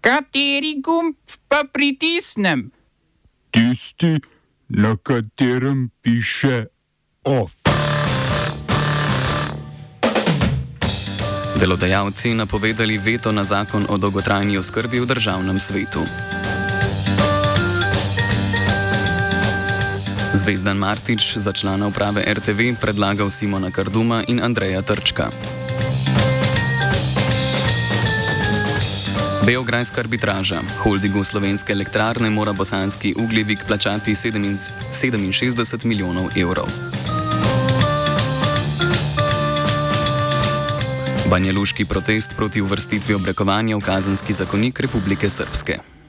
Kateri gumb pa pritisnem? Tisti, na katerem piše OF. Delodajalci napovedali veto na zakon o dolgotrajni oskrbi v državnem svetu. Zvezdan Martič za člana uprave RTV predlagal Simona Karduma in Andreja Trčka. Beograjska arbitraža. Holdingu slovenske elektrarne mora bosanski ugljevik plačati 67 milijonov evrov. Banjeluški protest proti uvrstitvi obrekovanja v kazenski zakonik Republike Srpske.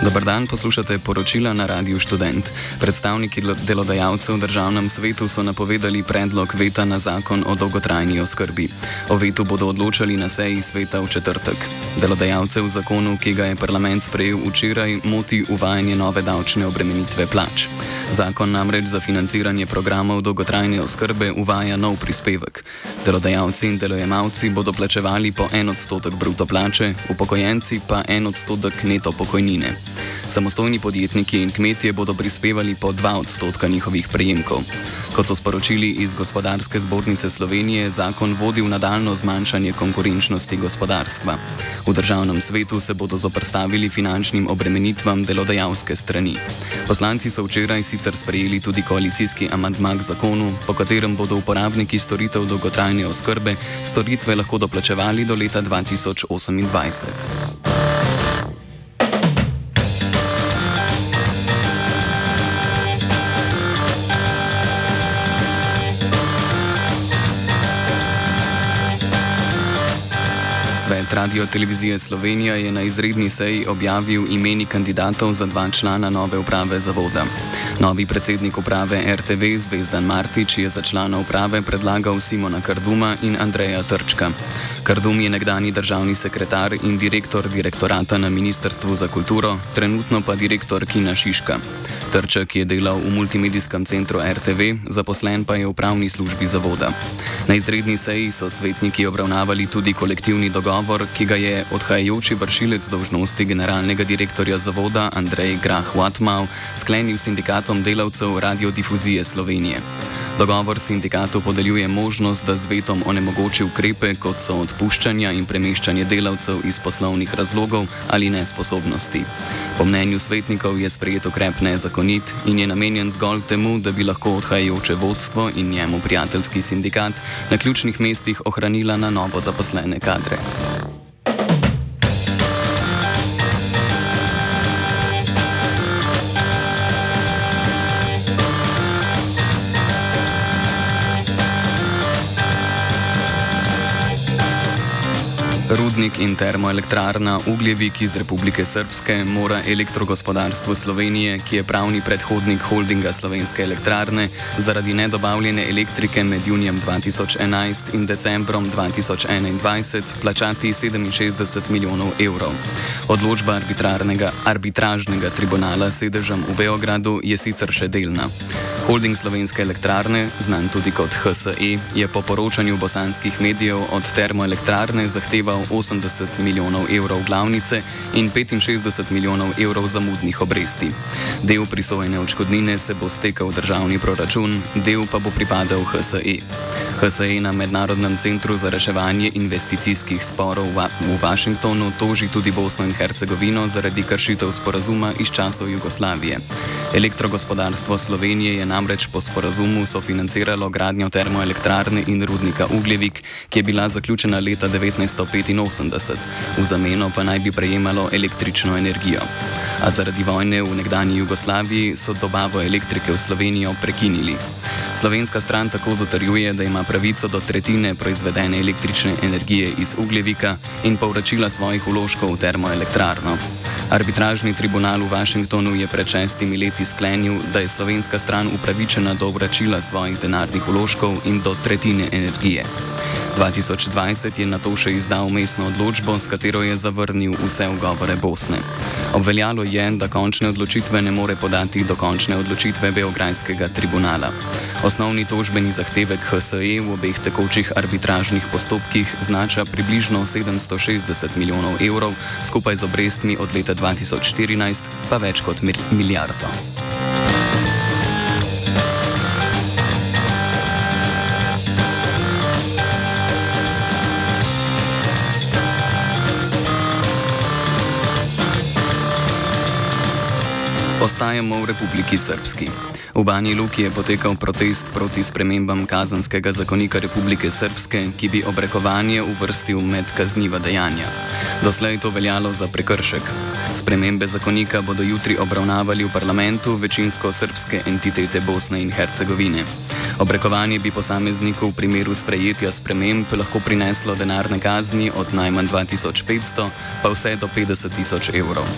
Dobar dan, poslušate poročila na Radiu Student. Predstavniki delodajalcev v državnem svetu so napovedali predlog veta na zakon o dolgotrajni oskrbi. O vetu bodo odločali na seji sveta v četrtek. Delodajalce v zakonu, ki ga je parlament sprejel včeraj, moti uvajanje nove davčne obremenitve plač. Zakon namreč za financiranje programov dolgotrajne oskrbe uvaja nov prispevek. Delodajalci in delojemalci bodo plačevali po en odstotek bruto plače, upokojenci pa en odstotek neto pokojnine. Samostojni podjetniki in kmetje bodo prispevali po 2 odstotka njihovih prejemkov. Kot so sporočili iz Gospodarske zbornice Slovenije, zakon vodi v nadaljno zmanjšanje konkurenčnosti gospodarstva. V državnem svetu se bodo zoprstavili finančnim obremenitvam delodajalske strani. Poslanci so včeraj sicer sprejeli tudi koalicijski amantma k zakonu, po katerem bodo uporabniki storitev dolgotrajne oskrbe storitve lahko doplačevali do leta 2028. Svet Radio Televizije Slovenija je na izredni seji objavil imeni kandidatov za dva člana nove uprave zavoda. Novi predsednik uprave RTV Zvezdan Martič je za člana uprave predlagal Simona Karduma in Andreja Trčka. Kardum je nekdani državni sekretar in direktor direktorata na Ministrstvu za kulturo, trenutno pa direktor Kina Šiška. Trček je delal v multimedijskem centru RTV, zaposlen pa je v pravni službi zavoda. Na izredni seji so svetniki obravnavali tudi kolektivni dogovor, ki ga je odhajajoči vršilec dožnosti generalnega direktorja zavoda Andrej Grah-Watmau sklenil s sindikatom delavcev radiodifuzije Slovenije. Dogovor sindikatu podeljuje možnost, da z vetom onemogoči ukrepe, kot so odpuščanja in premeščanje delavcev iz poslovnih razlogov ali nesposobnosti. Po mnenju svetnikov je sprejet ukrep nezakonit in je namenjen zgolj temu, da bi lahko odhajajoče vodstvo in njemu prijateljski sindikat na ključnih mestih ohranila na novo zaposlene kadre. Rudnik in termoelektrarna Ugljevik iz Republike Srpske mora elektrogospodarstvo Slovenije, ki je pravni predhodnik holdinga Slovenske elektrarne, zaradi nedobavljene elektrike med junijem 2011 in decembrom 2021 plačati 67 milijonov evrov. Odločba arbitražnega tribunala s sedežem v Beogradu je sicer še delna. Holding Slovenske elektrarne, znan tudi kot HSE, je po poročanju bosanskih medijev od termoelektrarne zahteval 80 milijonov evrov glavnice in 65 milijonov evrov zamudnih obresti. Del prisojene odškodnine se bo stekel v državni proračun, del pa bo pripadal HSE. HSE na Mednarodnem centru za reševanje investicijskih sporov v Washingtonu toži tudi Bosno in Hercegovino zaradi kršitev sporazuma iz časov Jugoslavije. Elektrogospodarstvo Slovenije je namreč po sporazumu sofinanciralo gradnjo termoelektrarne in rudnika Ugljevik, ki je bila zaključena leta 1985, v zameno pa naj bi prejemalo električno energijo. A zaradi vojne v nekdani Jugoslaviji so dobavo elektrike v Slovenijo prekinili. Slovenska stran tako zatrjuje, da ima pravico do tretjine proizvedene električne energije iz ugljevika in povračila svojih uložkov v termoelektrarno. Arbitražni tribunal v Washingtonu je pred šestimi leti sklenil, da je slovenska stran upravičena do vračila svojih denarnih uložkov in do tretjine energije. 2020 je na to še izdal mestno odločbo, s katero je zavrnil vse ugovore Bosne. Obveljalo je, da končne odločitve ne more podati do končne odločitve Beograjskega tribunala. Osnovni tožbeni zahtevek HSE v obeh tekočih arbitražnih postopkih znaša približno 760 milijonov evrov, skupaj z obrestmi od leta 2014 pa več kot milijardo. Ostajamo v Republiki Srpski. V Bani Luki je potekal protest proti spremembam kazanskega zakonika Republike Srpske, ki bi obrekovanje uvrstil med kazniva dejanja. Doslej je to veljalo za prekršek. Spremembe zakonika bodo jutri obravnavali v parlamentu večinsko srpske entitete Bosne in Hercegovine. Obrekovanje bi posamezniku v primeru sprejetja sprememb lahko prineslo denarne kazni od najmanj 2500 pa vse do 50 tisoč evrov.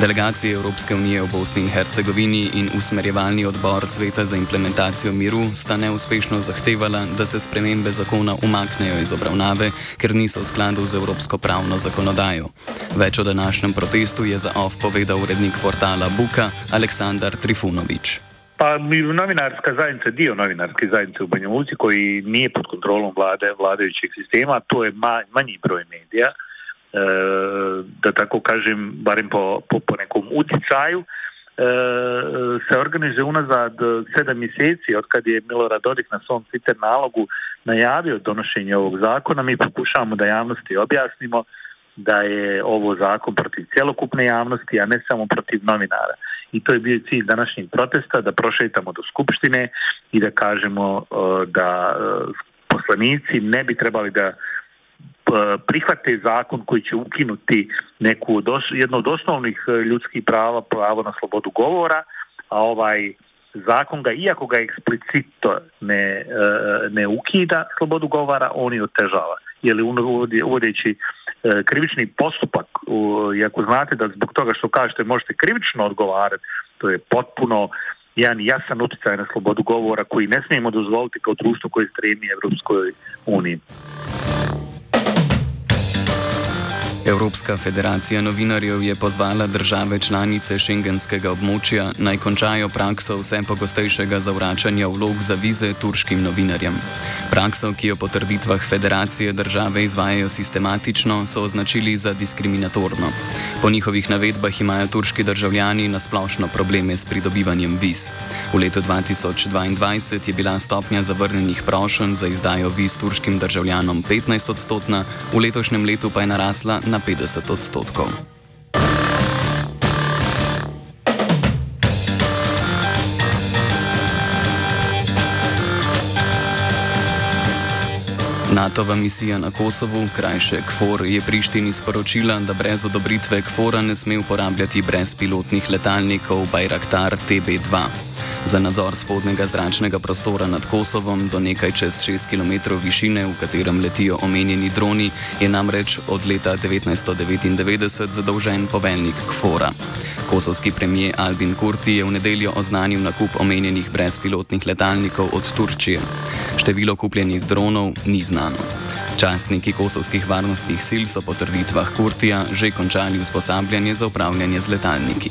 Delegacije Evropske unije v Bosni in Hercegovini in usmerjevalni odbor Sveta za implementacijo miru sta neuspešno zahtevala, da se spremembe zakona umaknejo iz obravnave, ker niso v skladu z evropsko pravno zakonodajo. Več o današnjem protestu je za OF povedal urednik portala Buka Aleksandar Trifunovič. Pa novinarska zajednica, dio novinarske zajednice u Banja Luci koji nije pod kontrolom vlade, vladajućeg sistema, to je manji broj medija, e, da tako kažem, barem po, po, po nekom uticaju, e, se organizuje unazad sedam mjeseci od kad je Milorad Dodik na svom Twitter nalogu najavio donošenje ovog zakona, mi pokušavamo da javnosti objasnimo da je ovo zakon protiv cjelokupne javnosti, a ne samo protiv novinara i to je bio cilj današnjeg protesta, da prošetamo do Skupštine i da kažemo e, da e, poslanici ne bi trebali da e, prihvate zakon koji će ukinuti neku od, jedno od osnovnih ljudskih prava, pravo na slobodu govora, a ovaj zakon ga, iako ga eksplicito ne, ne ukida slobodu govora, on je otežava. Jer uvodeći krivični postupak, i ako znate da zbog toga što kažete možete krivično odgovarati, to je potpuno jedan jasan utjecaj na slobodu govora koji ne smijemo dozvoliti kao društvo koje stremi Evropskoj uniji. Evropska federacija novinarjev je pozvala države članice šengenskega območja naj končajo prakso vse pogostejšega zavračanja vlog za vize turškim novinarjem. Prakso, ki jo po trditvah federacije države izvajajo sistematično, so označili za diskriminatorno. Po njihovih navedbah imajo turški državljani nasplošno probleme s pridobivanjem viz. V letu 2022 je bila stopnja zavrnjenih prošenj za izdajo viz turškim državljanom 15 odstotna, v letošnjem letu pa je narasla na 50 odstotkov. NATO-va misija na Kosovu, krajše KFOR, je Prištini sporočila, da brez odobritve KFOR-a ne sme uporabljati brezpilotnih letalnikov Bayraktar TB2. Za nadzor spodnega zračnega prostora nad Kosovom do nekaj čez 6 km višine, v katerem letijo omenjeni droni, je namreč od leta 1999 zadolžen poveljnik KFOR-a. Kosovski premijer Albin Kurti je v nedeljo oznanil nakup omenjenih brezpilotnih letalnikov od Turčije. Število kupljenih dronov ni znano. Častniki kosovskih varnostnih sil so po trditvah Kurtija že končali usposabljanje za upravljanje z letalniki.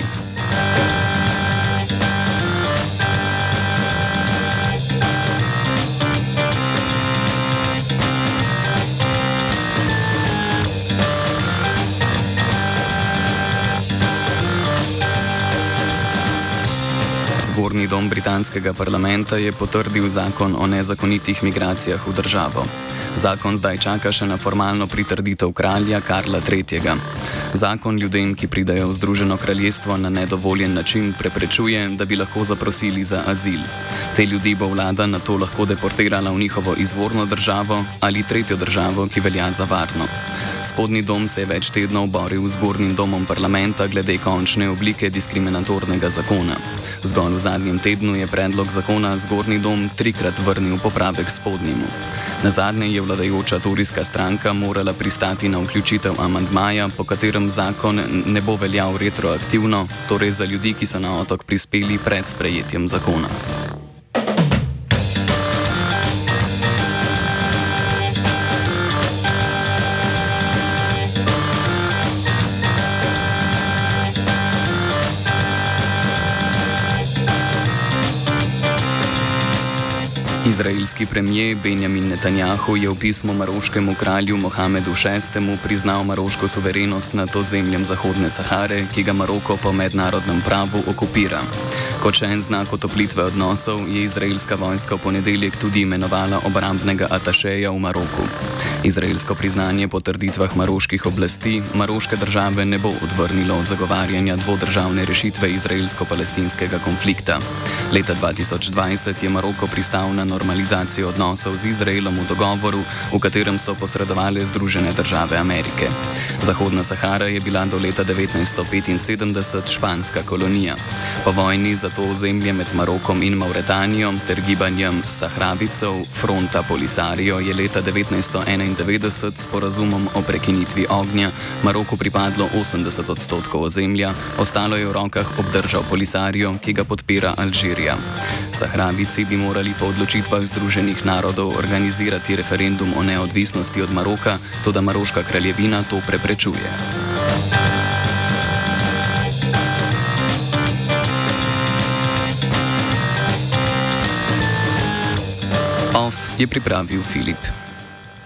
Zgornji dom britanskega parlamenta je potrdil zakon o nezakonitih migracijah v državo. Zakon zdaj čaka še na formalno pritrditev kralja Karla III. Zakon ljudem, ki pridajo v Združeno kraljestvo na nedovoljen način, preprečuje, da bi lahko zaprosili za azil. Te ljudi bo vlada na to lahko deportirala v njihovo izvorno državo ali tretjo državo, ki velja za varno. Spodnji dom se je več tednov boril z zgornjim domom parlamenta glede končne oblike diskriminatornega zakona. Zgolj v zadnjem tednu je predlog zakona zgornji dom trikrat vrnil popravek spodnjemu. Na zadnje je vladajoča turijska stranka morala pristati na vključitev amantmaja, po katerem zakon ne bo veljal retroaktivno, torej za ljudi, ki so na otok prispeli pred sprejetjem zakona. Izraelski premijer Benjamin Netanjahu je v pismu maroškemu kralju Mohamedu VI. priznal maroško suverenost nad ozemljem Zahodne Sahare, ki ga Maroko po mednarodnem pravu okupira. Kot še en znak otoplitve odnosov je izraelska vojska v ponedeljek tudi imenovala obrambnega atašeja v Maroku. Izraelsko priznanje po trditvah maroških oblasti maroške države ne bo odvrnilo od zagovarjanja dvodržavne rešitve izraelsko-palestinskega konflikta. Leta 2020 je Maroko pristal na normalizacijo odnosov z Izraelom v dogovoru, v katerem so posredovali Združene države Amerike. Zahodna Sahara je bila do leta 1975 španska kolonija. Po vojni za to ozemlje med Marokom in Mauretanijo ter gibanjem Sahravicev fronta Polisario je leta 1991 1991 s porazumom o prekinitvi ognja Maroku pripadlo 80 odstotkov ozemlja, ostalo je v rokah obdržal Polisario, ki ga podpira Alžirija. Sahravici bi morali po odločitvah Združenih narodov organizirati referendum o neodvisnosti od Maroka, tudi Maroška kraljevina to preprečuje. Off je pripravil Filip.